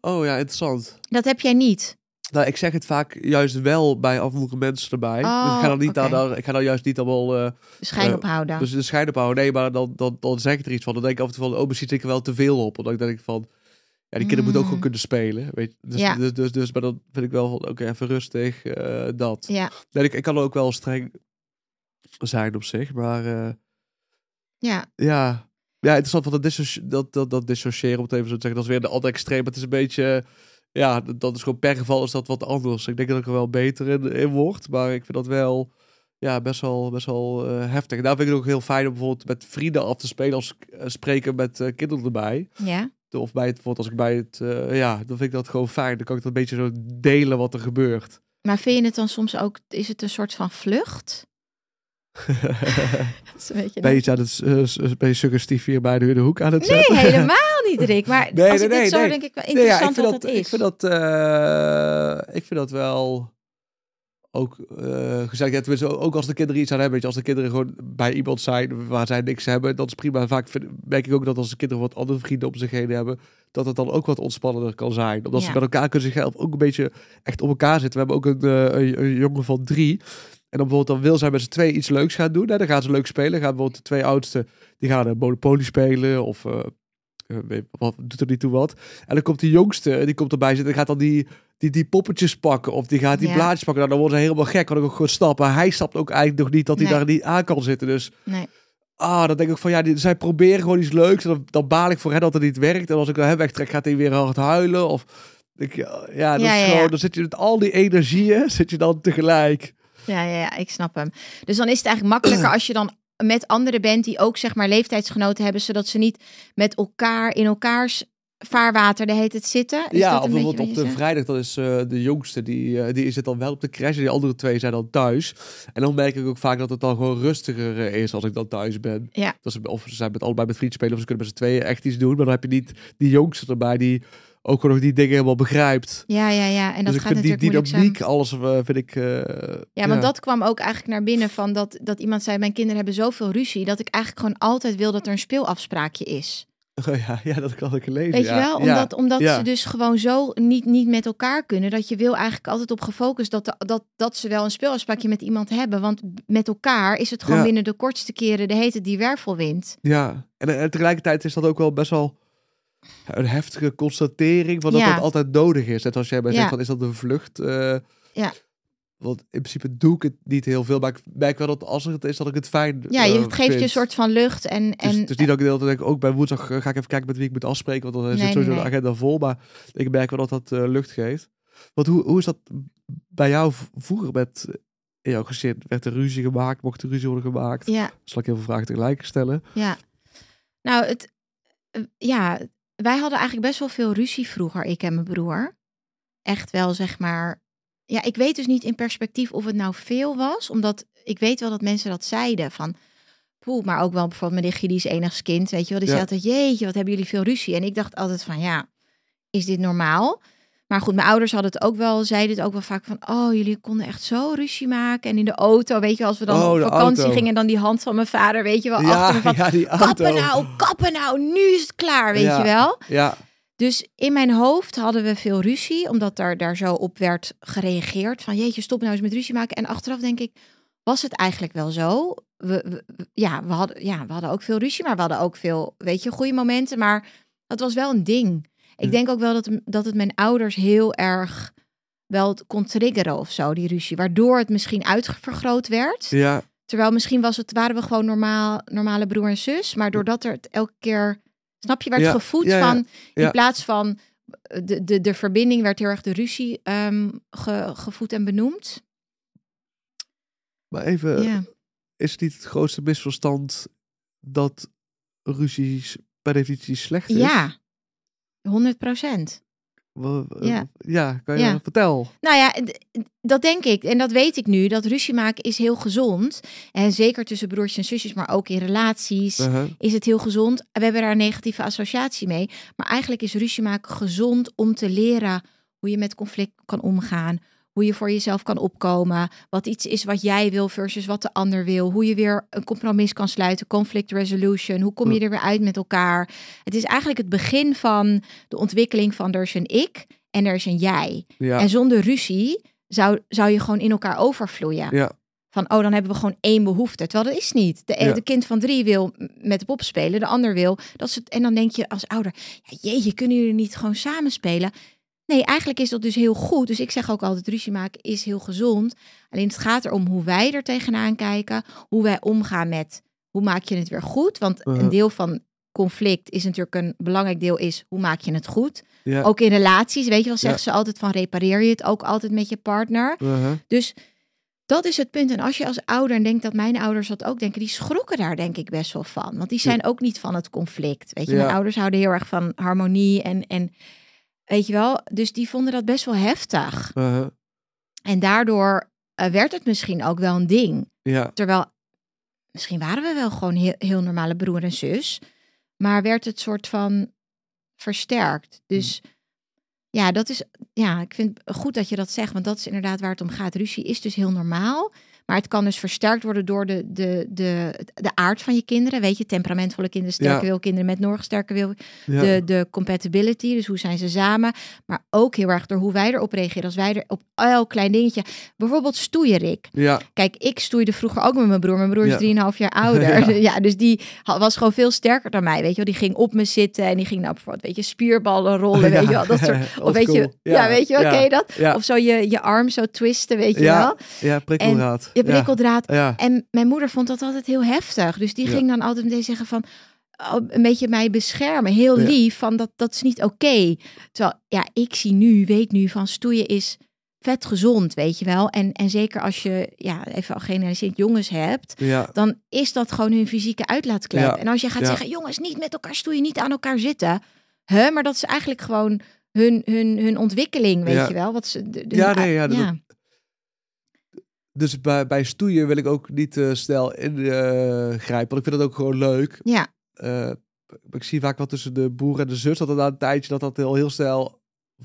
Oh ja, interessant. Dat heb jij niet. Nou, ik zeg het vaak juist wel bij afvoeren mensen erbij. dus ik Oh, ga dan niet ik ga dan juist niet allemaal uh, Schijn Eh, ophouden. dus de schijn ophouden. Nee, maar dan, dan, dan zeg ik er iets van. Dan denk ik af en toe van, oh, misschien zit ik er wel te veel op. Omdat ik denk van, ja, die kinderen moeten ook Mm. gewoon kunnen spelen. Weet je? Dus, Ja. dus, dus, dus, maar dan vind ik wel van, oké, even rustig, eh, dat. ja, Nee, ik, ik kan ook wel streng zijn op zich, maar ja, ja. Ja, interessant van dat, dat, dat, dat dissociëren, om het even zo te zeggen. Dat is weer de andere extreem. Het is een beetje, ja, dat is gewoon per geval is dat wat anders. Ik denk dat ik er wel beter in, in word, maar ik vind dat wel, ja, best wel, best wel eh, heftig. Daar vind ik het ook heel fijn om bijvoorbeeld met vrienden af te spelen als eh, spreken met eh, kinderen erbij. ja. Of bij het, bijvoorbeeld als ik bij het, ja, dan vind ik dat gewoon fijn. Dan kan ik dat een beetje zo delen wat er gebeurt. Maar vind je het dan soms ook, is het een soort van vlucht? Dat is een beetje ben je aan het, ben je suggestief hier bij de, de hoek aan het Nee, zetten? helemaal niet, Rick. Maar Nee, als nee, ik dit zo denk ik wel ja, interessant ik wat dat, het is. Ik vind dat, eh, ik vind dat wel ook eh gezegd. Ja, tenminste, ook als de kinderen iets aan hebben. Weet je, als de kinderen gewoon bij iemand zijn waar zij niks hebben, dat is prima. Vaak vind, merk ik ook dat als de kinderen wat andere vrienden om zich heen hebben, dat het dan ook wat ontspannender kan zijn. Omdat ze Ja. met elkaar kunnen zichzelf ook een beetje echt op elkaar zitten. We hebben ook een, eh, een, een jongen van drie. En dan bijvoorbeeld dan wil zij met z'n twee iets leuks gaan doen. Hè? Dan gaan ze leuk spelen. Gaan bijvoorbeeld de twee oudste, die gaan een Monopoly spelen of... wat doet er niet toe wat. En dan komt die jongste, die komt erbij zitten en gaat dan die, die, die poppetjes pakken. Of die gaat die Ja. blaadjes pakken. Nou, dan worden ze helemaal gek. Want ik ook gewoon snappen. Hij snapt ook eigenlijk nog niet dat hij Nee. daar niet aan kan zitten. Dus Nee. ah, dan denk ik van ja, die, zij proberen gewoon iets leuks. En dan, dan baal ik voor hen dat het niet werkt. En als ik hem wegtrek, gaat hij weer hard huilen. Of ik, ja, ja, dat Ja, is ja, gewoon, ja. dan zit je met al die energieën, zit je dan tegelijk. Ja, ja, ja, ik snap hem. Dus dan is het eigenlijk makkelijker als je dan met anderen bent die ook zeg maar leeftijdsgenoten hebben, zodat ze niet met elkaar in elkaars vaarwater de heet het zitten. Is ja, dat een bijvoorbeeld op de zegt? vrijdag, dat is eh, de jongste, die, eh, die zit dan wel op de crash. En die andere twee zijn dan thuis. En dan merk ik ook vaak dat het dan gewoon rustiger eh, is als ik dan thuis ben. Ja. Dat ze, of ze zijn met allebei met vrienden spelen, of ze kunnen met z'n tweeën echt iets doen. Maar dan heb je niet die jongste erbij die ook nog die dingen helemaal begrijpt. Ja, ja, ja. En dat dus gaat die natuurlijk zijn. dynamiek, alles eh, vind ik... eh, Ja, want dat kwam ook eigenlijk naar binnen van dat, dat iemand zei: Mijn kinderen hebben zoveel ruzie dat ik eigenlijk gewoon altijd wil dat er een speelafspraakje is. Oh ja, ja, dat kan ik lezen. Weet ja. je wel? Omdat, Ja. omdat ja. ze dus gewoon zo niet, niet met elkaar kunnen. Dat je wil eigenlijk altijd op gefocust dat, de- dat, dat ze wel een speelafspraakje met iemand hebben. Want met elkaar is het gewoon Ja. binnen de kortste keren de hete die wervelwind. Ja, en, en tegelijkertijd is dat ook wel best wel een heftige constatering van dat Ja. dat altijd nodig is. Net als jij bij zegt, van, is dat een vlucht? Eh, Ja. Want in principe doe ik het niet heel veel, maar ik merk wel dat als het is, dat ik het fijn Ja, je eh, geeft je een soort van lucht. En, Het is, en, het is niet dat ik de hele tijd denk, ook bij woensdag eh, ga ik even kijken met wie ik moet afspreken, want dan Nee, zit sowieso nee, de agenda vol. Maar ik merk wel dat dat lucht geeft. Want hoe, hoe is dat bij jou vroeger met in jouw gezin? Werd er ruzie gemaakt? Mocht er ruzie worden gemaakt? ja, Zal ik heel veel vragen tegelijk stellen? ja. Nou, het, ja, wij hadden eigenlijk best wel veel ruzie vroeger, ik en mijn broer. Echt wel, zeg maar. Ja, ik weet dus niet in perspectief of het nou veel was, omdat ik weet wel dat mensen dat zeiden van. Poeh, maar ook wel bijvoorbeeld mijn nichtje, die is enigskind, weet je wel. Die Ja. zei altijd, jeetje, wat hebben jullie veel ruzie. En ik dacht altijd van, ja, is dit normaal? Maar goed, mijn ouders hadden het ook wel, zeiden het ook wel vaak van, oh, jullie konden echt zo ruzie maken. En in de auto, weet je, als we dan Oh, op vakantie auto. gingen, en dan die hand van mijn vader, weet je wel, Ja, achter me van, ja, die auto. kappen nou, kappen nou, nu is het klaar, weet Ja. je wel. Ja, Dus in mijn hoofd hadden we veel ruzie, omdat daar, daar zo op werd gereageerd. Van jeetje, stop nou eens met ruzie maken. En achteraf denk ik, was het eigenlijk wel zo? We, we- ja, we hadden, ja, we hadden ook veel ruzie, maar we hadden ook veel, weet je, goede momenten. Maar dat was wel een ding. Ik Ja. denk ook wel dat, dat het mijn ouders heel erg wel kon triggeren of zo, die ruzie. Waardoor het misschien uitvergroot werd. ja, Terwijl misschien was het, waren we gewoon normaal, normale broer en zus. Maar doordat er het elke keer, snap je, werd Ja, gevoed ja, ja, van... In plaats van eh, de, de, de verbinding werd heel erg de ruzie ge- gevoed en benoemd. maar even, is het niet het grootste misverstand dat ruzies per definitie slecht is? ja, 100 procent. Wa- wa- Ja. ja, kan je Ja. vertel. Nou ja, dat denk ik. En dat weet ik nu. Dat ruzie maken is heel gezond. En zeker tussen broertjes en zusjes, maar ook in relaties. Uh-huh. is het heel gezond. We hebben daar een negatieve associatie mee. Maar eigenlijk is ruzie maken gezond om te leren hoe je met conflict kan omgaan. Hoe je voor jezelf kan opkomen. Wat iets is wat jij wil versus wat de ander wil. Hoe je weer een compromis kan sluiten. Conflict resolution. Hoe kom je er weer uit met elkaar? Het is eigenlijk het begin van de ontwikkeling van er is een ik en er is een jij. Ja, En zonder ruzie zou, zou je gewoon in elkaar overvloeien. ja, Van, oh, dan hebben we gewoon één behoefte. Terwijl dat is niet. De, Ja. de kind van drie wil met de pop spelen, de ander wil. Dat is het, en dan denk je als ouder, ja, jeetje, kunnen jullie niet gewoon samen spelen? Nee, eigenlijk is dat dus heel goed. Dus ik zeg ook altijd, ruzie maken is heel gezond. Alleen het gaat erom hoe wij er tegenaan kijken. Hoe wij omgaan met, hoe maak je het weer goed? Want een deel van conflict is natuurlijk een belangrijk deel is, hoe maak je het goed? ja. Ook in relaties, weet je wel, zeggen Ja. ze altijd van repareer je het ook altijd met je partner. Uh-huh. Dus dat is het punt. En als je als ouder, en denk dat mijn ouders dat ook denken, die schrokken daar denk ik best wel van. Want die zijn ook niet van het conflict. Weet je, mijn ouders houden heel erg van harmonie en, en weet je wel. Dus die vonden dat best wel heftig. Uh-huh. En daardoor eh, werd het misschien ook wel een ding. Ja, Terwijl, misschien waren we wel gewoon heel, heel normale broer en zus. Maar werd het soort van versterkt. Dus ja, dat is, ja, ik vind het goed dat je dat zegt. Want dat is inderdaad waar het om gaat. Ruzie is dus heel normaal. Maar het kan dus versterkt worden door de, de, de, de aard van je kinderen. Weet je, temperamentvolle kinderen, sterke wil, kinderen met nog sterke wil. De, de compatibility, dus hoe zijn ze samen. Maar ook heel erg door hoe wij erop reageren. Als wij er op elk klein dingetje... Bijvoorbeeld stoeierik. ja, Kijk, ik stoeide vroeger ook met mijn broer. Mijn broer is. 3,5 jaar ouder. Ja. Dus die was gewoon veel sterker dan mij. Weet je wel, die ging op me zitten en die ging nou bijvoorbeeld, weet je, spierballen rollen. Weet je wel, dat soort. Of weet je, ja, weet je je dat? Of zo je, je arm zo twisten, weet je Ja. wel. ja prikkeldraad. Je prikkeldraad. Ja. En mijn moeder vond dat altijd heel heftig. Dus die ging dan altijd meteen zeggen van... oh, een beetje mij beschermen. Heel lief, van dat, dat is niet oké. Terwijl, ja, ik zie nu, weet nu, van stoeien is vet gezond, weet je wel. En, en zeker als je, ja, even al generaliseerd jongens hebt... ja. dan is dat gewoon hun fysieke uitlaatklep. Ja. En als je gaat Ja. zeggen, jongens, niet met elkaar stoeien, niet aan elkaar zitten... Huh? Maar dat is eigenlijk gewoon hun, hun, hun ontwikkeling, weet je wel. Wat ze, Ja, nee, ja, dat- Dus bij, bij stoeien wil ik ook niet eh, snel ingrijpen. want ik vind het ook gewoon leuk. ja, Eh, ik zie vaak wat tussen de broer en de zus. Dat er na een tijdje dat dat heel, heel snel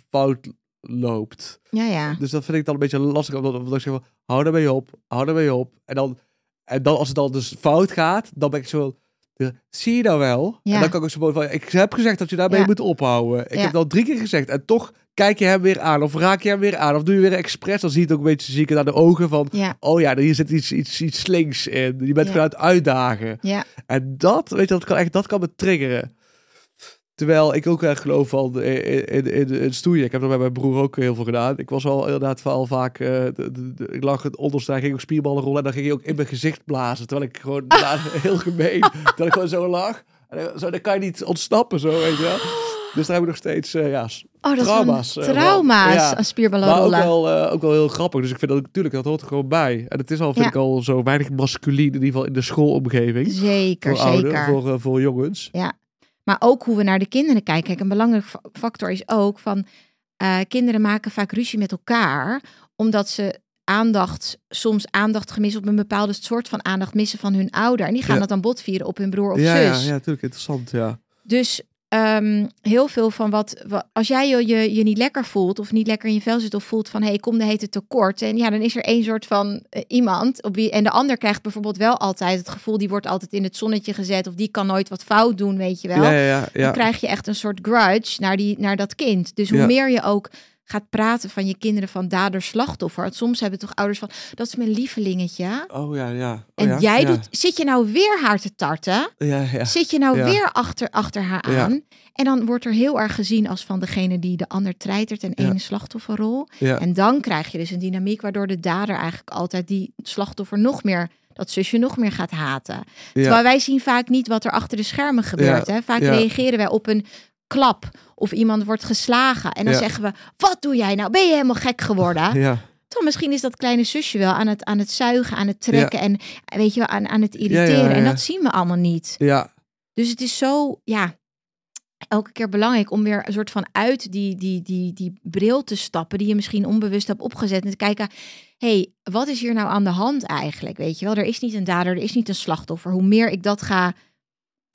fout loopt. ja, ja. Dus dat vind ik dan een beetje lastig. Omdat, omdat ik zeg van, hou daarmee op. Hou daarmee op. En dan, en dan als het dan dus fout gaat. Dan ben ik zo zie je nou wel? Ja. En dan kan ik ook zo van, ik heb gezegd dat je daarmee Ja. moet ophouden. Ik Ja. heb dat drie keer gezegd. En toch kijk je hem weer aan. Of raak je hem weer aan. Of doe je weer expres. Dan zie je het ook een beetje zieken naar de ogen van... Ja, Oh ja, hier zit iets, iets, iets slinks in. Je bent Ja. gewoon aan het uitdagen. ja, En dat, weet je, dat kan echt, dat kan me triggeren. Terwijl ik ook echt geloof van in, in, in, in stoeien. Ik heb dat bij mijn broer ook heel veel gedaan. Ik was al inderdaad al vaak, eh, de, de, de- ik lag het onderste, ging ook spierballen rollen en dan ging hij ook in mijn gezicht blazen. Terwijl ik gewoon, heel gemeen, terwijl ik gewoon zo lag. En zo, dan kan je niet ontsnappen, zo weet je wel. Dus daar heb ik nog steeds, eh, ja, Oh, dat Trauma's, eh, een trauma's wel. Ja. aan maar ook wel, eh, ook wel heel grappig. Dus ik vind dat natuurlijk, dat hoort er gewoon bij. En het is al, vind Ja. ik al zo weinig masculien, in ieder geval in de schoolomgeving. Zeker, voor zeker. voor, voor jongens. Maar ook hoe we naar de kinderen kijken. Kijk, een belangrijk fa- factor is ook van... kinderen maken vaak ruzie met elkaar... omdat ze aandacht, soms aandacht gemissen... op een bepaalde soort van aandacht missen van hun ouder. En die gaan Ja. dat dan botvieren op hun broer of ja, ja, zus. ja, natuurlijk interessant, ja. Dus ehm, heel veel van wat, wa- als jij je, je je niet lekker voelt of niet lekker in je vel zit of voelt van hé, hey, ik kom de hete tekort. En ja, dan is er één soort van eh, iemand op wie en de ander krijgt bijvoorbeeld wel altijd het gevoel die wordt altijd in het zonnetje gezet of die kan nooit wat fout doen, weet je wel. Ja, ja, ja. Dan krijg je echt een soort grudge naar, die, naar dat kind. Dus hoe meer je ook gaat praten van je kinderen van dader slachtoffer. Want soms hebben toch ouders van dat is mijn lievelingetje. Oh ja, ja. Oh, En ja, jij ja. doet, zit je nou weer haar te tarten? Ja, ja. Zit je nou weer achter, achter haar aan? En dan wordt er heel erg gezien als van degene die de ander treitert en één slachtofferrol. En dan krijg je dus een dynamiek waardoor de dader eigenlijk altijd die slachtoffer nog meer, dat zusje nog meer gaat haten. Terwijl wij zien vaak niet wat er achter de schermen gebeurt. Ja, Hè? Vaak ja. reageren wij op een klap of iemand wordt geslagen. En dan Ja. zeggen we, wat doe jij nou? Ben je helemaal gek geworden? Ja, Toch misschien is dat kleine zusje wel aan het, aan het zuigen, aan het trekken en weet je wel, aan, aan het irriteren. En dat zien we allemaal niet. ja, Dus het is zo, ja, elke keer belangrijk om weer een soort van uit die, die, die, die bril te stappen die je misschien onbewust hebt opgezet. En te kijken, hey, wat is hier nou aan de hand eigenlijk? Weet je wel, er is niet een dader, er is niet een slachtoffer. Hoe meer ik dat ga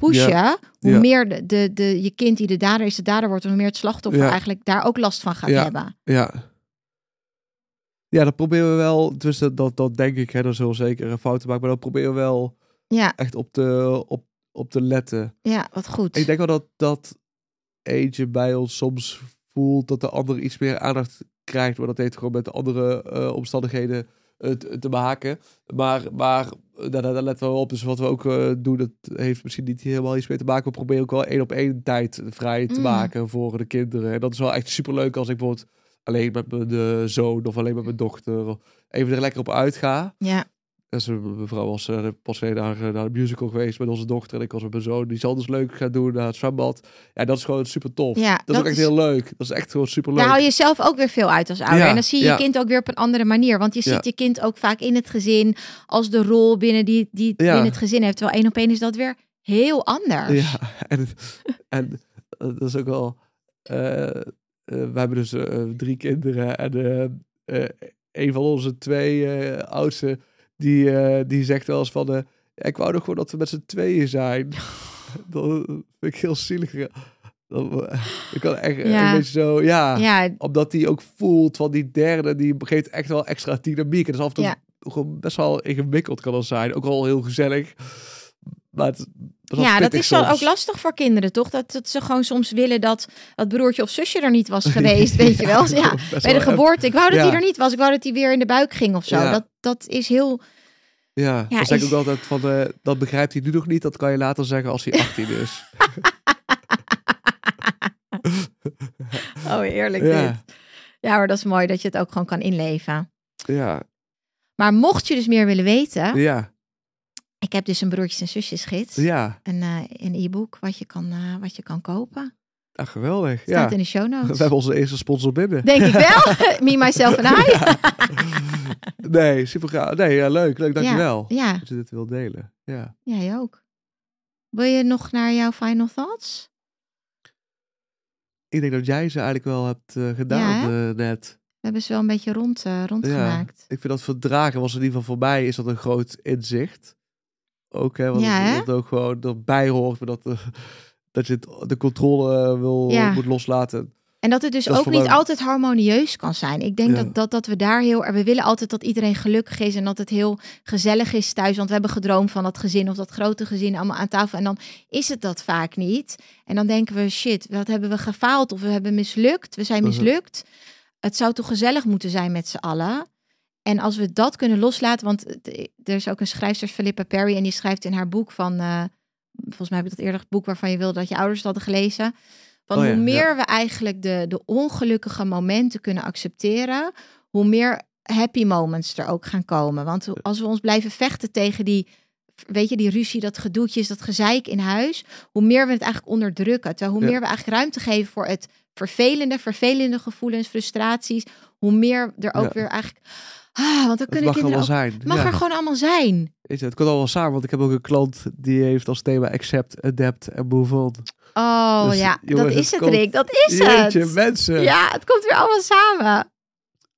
pushen, hoe ja. meer de, de, de, je kind die de dader is, de dader wordt, hoe meer het slachtoffer Ja. eigenlijk daar ook last van gaat hebben. ja. Ja, dat proberen we wel. Dus dat, dat, dat denk ik, hè, dat zullen zeker een fouten maken. Maar dat proberen we wel Ja, echt op te, op, op te letten. ja, wat goed. Ik denk wel dat, dat eentje bij ons soms voelt dat de ander iets meer aandacht krijgt. Maar dat heeft gewoon met de andere eh, omstandigheden eh, te, maken. Maar, maar eh, daar, daar letten we op. Dus wat we ook eh, doen, dat heeft misschien niet helemaal iets mee te maken. We proberen ook wel één op één tijd vrij te Mm. maken voor de kinderen. En dat is wel echt superleuk als ik bijvoorbeeld alleen met mijn eh, zoon of alleen met mijn dochter even er lekker op uitga. Ja, Dus mijn vrouw was eh, pas naar, eh, naar de musical geweest met onze dochter. En ik was met mijn zoon. Die zal dus leuk gaan doen naar het zwembad. Ja, dat is gewoon super tof. Ja, dat is ook echt is- heel leuk. Dat is echt gewoon super leuk. Daar haal je zelf ook weer veel uit als ouder. Ja, en dan zie je je kind ook weer op een andere manier. Want je ziet je kind ook vaak in het gezin als de rol binnen die, die binnen het gezin heeft. Terwijl één op één is dat weer heel anders. Ja, en, en eh, dat is ook wel. eh, we hebben dus drie kinderen. En een van onze twee oudste, die, eh, die zegt wel eens van. eh, ik wou nog gewoon dat we met z'n tweeën zijn. dat vind ik heel zielig. Dat, ik kan echt Ja. een beetje zo. Ja, Ja, omdat hij ook voelt van die derde, die geeft echt wel extra dynamiek. En dat is af en toe Ja. gewoon best wel ingewikkeld kan dat zijn. Ook wel heel gezellig. Maar het, ja dat is soms. ook lastig voor kinderen, toch? Dat, dat ze gewoon soms willen dat dat broertje of zusje er niet was geweest, weet je wel. Ja, bij de geboorte. Ik wou dat hij er niet was. Ik wou dat hij weer in de buik ging of zo. Dat, dat is heel... Ja, Ja, dan zeg ik ook altijd van, eh, dat begrijpt hij nu nog niet. Dat kan je later zeggen als hij 18 is. Oh, eerlijk Ja. dit. Ja, maar dat is mooi dat je het ook gewoon kan inleven. ja, Maar mocht je dus meer willen weten... ja, Ik heb dus een broertjes en zusjes gids. ja. Een, eh, een e-book wat, je kan, eh, wat je kan kopen. Ah, geweldig. Staat Ja. in de show We notes. hebben onze eerste sponsor binnen. Denk ik wel. Me, myself en I. Nee, super gaaf. Nee, ja, leuk. Leuk, dankjewel. Ja, Dat je dit wil delen. Ja. jij ook. Wil je nog naar jouw final thoughts? Ik denk dat jij ze eigenlijk wel hebt eh, gedaan net. We hebben ze wel een beetje rond, rondgemaakt. Ik vind dat verdragen was in ieder geval voor mij is dat een groot inzicht. Ook hè, want Ja, hè? dat ook gewoon erbij hoort, maar dat, eh, dat je het, de controle eh, wil Ja. moet loslaten. En dat het dus Dat ook niet altijd harmonieus kan zijn. Ik denk Ja. dat, dat, dat we daar heel... We willen altijd dat iedereen gelukkig is en dat het heel gezellig is thuis. Want we hebben gedroomd van dat gezin of dat grote gezin allemaal aan tafel. En dan is het dat vaak niet. En dan denken we, shit, wat hebben we gefaald? Of we hebben mislukt. We zijn Mhm. mislukt. Het zou toch gezellig moeten zijn met z'n allen? En als we dat kunnen loslaten, want er is ook een schrijfster, Philippa Perry, en die schrijft in haar boek van, eh, volgens mij heb ik dat eerder het boek waarvan je wilde dat je ouders het hadden gelezen. Van Oh ja, hoe meer ja. we eigenlijk de, de ongelukkige momenten kunnen accepteren, hoe meer happy moments er ook gaan komen. Want als we ons blijven vechten tegen die, weet je, die ruzie, dat gedoetjes, dat gezeik in huis, hoe meer we het eigenlijk onderdrukken. Terwijl hoe Ja. meer we eigenlijk ruimte geven voor het vervelende, vervelende gevoelens, frustraties, hoe meer er ook weer eigenlijk. Ah, want dan Het kunnen mag kinderen allemaal ook. zijn. Mag ja. er gewoon allemaal zijn. Je, het komt allemaal samen, want ik heb ook een klant die heeft als thema accept, adapt en move on. Oh Dus, ja, jongens, dat is het het, komt- Rick. Dat is Jeetje, het. mensen. Ja, het komt weer allemaal samen.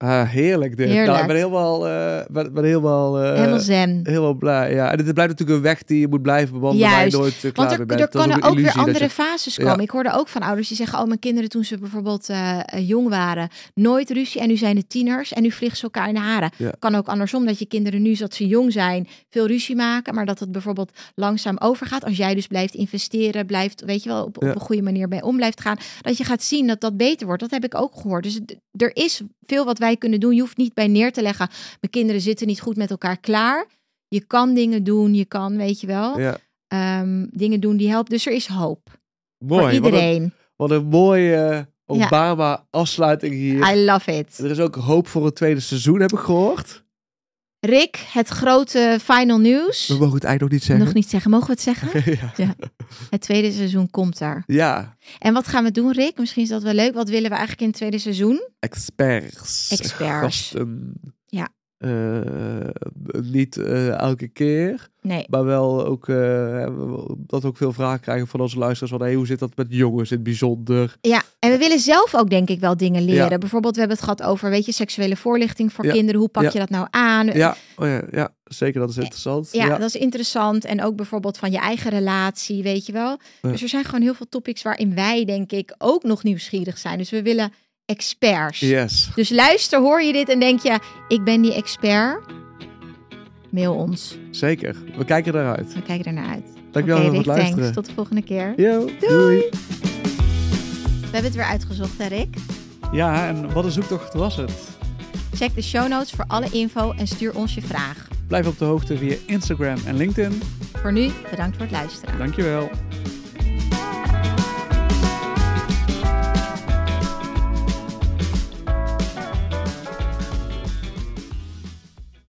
Ah, heerlijk dit. Heerlijk. Nou, ik ben helemaal, eh, ben, ben helemaal, eh, Helemaal zen. helemaal blij. Ja. En het blijft natuurlijk een weg die je moet blijven bewandelen waar je nooit eh, klaar Want er, bent. er kunnen ook weer andere je- fases Ja. komen. Ik hoorde ook van ouders die zeggen: Oh, mijn kinderen toen ze bijvoorbeeld eh, eh, jong waren, nooit ruzie. En nu zijn het tieners en nu vliegen ze elkaar in de haren. Ja. Kan ook andersom dat je kinderen nu, dat ze jong zijn, veel ruzie maken. Maar dat het bijvoorbeeld langzaam overgaat. Als jij dus blijft investeren, blijft, weet je wel, op, op een goede manier bij om blijft gaan. Dat je gaat zien dat dat beter wordt. Dat heb ik ook gehoord. Dus er is veel wat wij kunnen doen. Je hoeft niet bij neer te leggen. Mijn kinderen zitten niet goed met elkaar klaar. Je kan dingen doen. Je kan, weet je wel Ja. ehm, dingen doen die helpen. Dus er is hoop Mooi. voor Wat een, iedereen. wat een mooie eh, Obama afsluiting hier. I love it. Er is ook hoop voor het tweede seizoen, heb ik gehoord. Rick, het grote final nieuws. We mogen het eigenlijk nog niet zeggen. Nog niet zeggen. Mogen we het zeggen? ja. Het tweede seizoen komt er. ja, En wat gaan we doen, Rick? Misschien is dat wel leuk. Wat willen we eigenlijk in het tweede seizoen? experts. Experts. Gasten. Ja. Eh, niet eh, elke keer, Nee. maar wel ook eh, dat we ook veel vragen krijgen van onze luisteraars van hey, hoe zit dat met jongens in het bijzonder? Ja, en we willen zelf ook denk ik wel dingen leren. Ja. Bijvoorbeeld, we hebben het gehad over, weet je, seksuele voorlichting voor Ja. kinderen. Hoe pak Ja. je dat nou aan? Ja, oh ja, ja, zeker dat is interessant. Ja, ja. dat is interessant. En ook bijvoorbeeld van je eigen relatie, weet je wel. Dus er zijn gewoon heel veel topics waarin wij, denk ik, ook nog nieuwsgierig zijn. Dus we willen experts. Yes. Dus luister, hoor je dit en denk je, ik ben die expert? Mail ons. Zeker. We kijken eruit. We kijken er naar uit. Dankjewel Oké, voor het luisteren. thanks. Tot de volgende keer. Yo, doei. We hebben het weer uitgezocht, hè, Rick? Ja, en wat een zoektocht was het? Check de show notes voor alle info en stuur ons je vraag. Blijf op de hoogte via Instagram en LinkedIn. Voor nu, bedankt voor het luisteren. Dankjewel.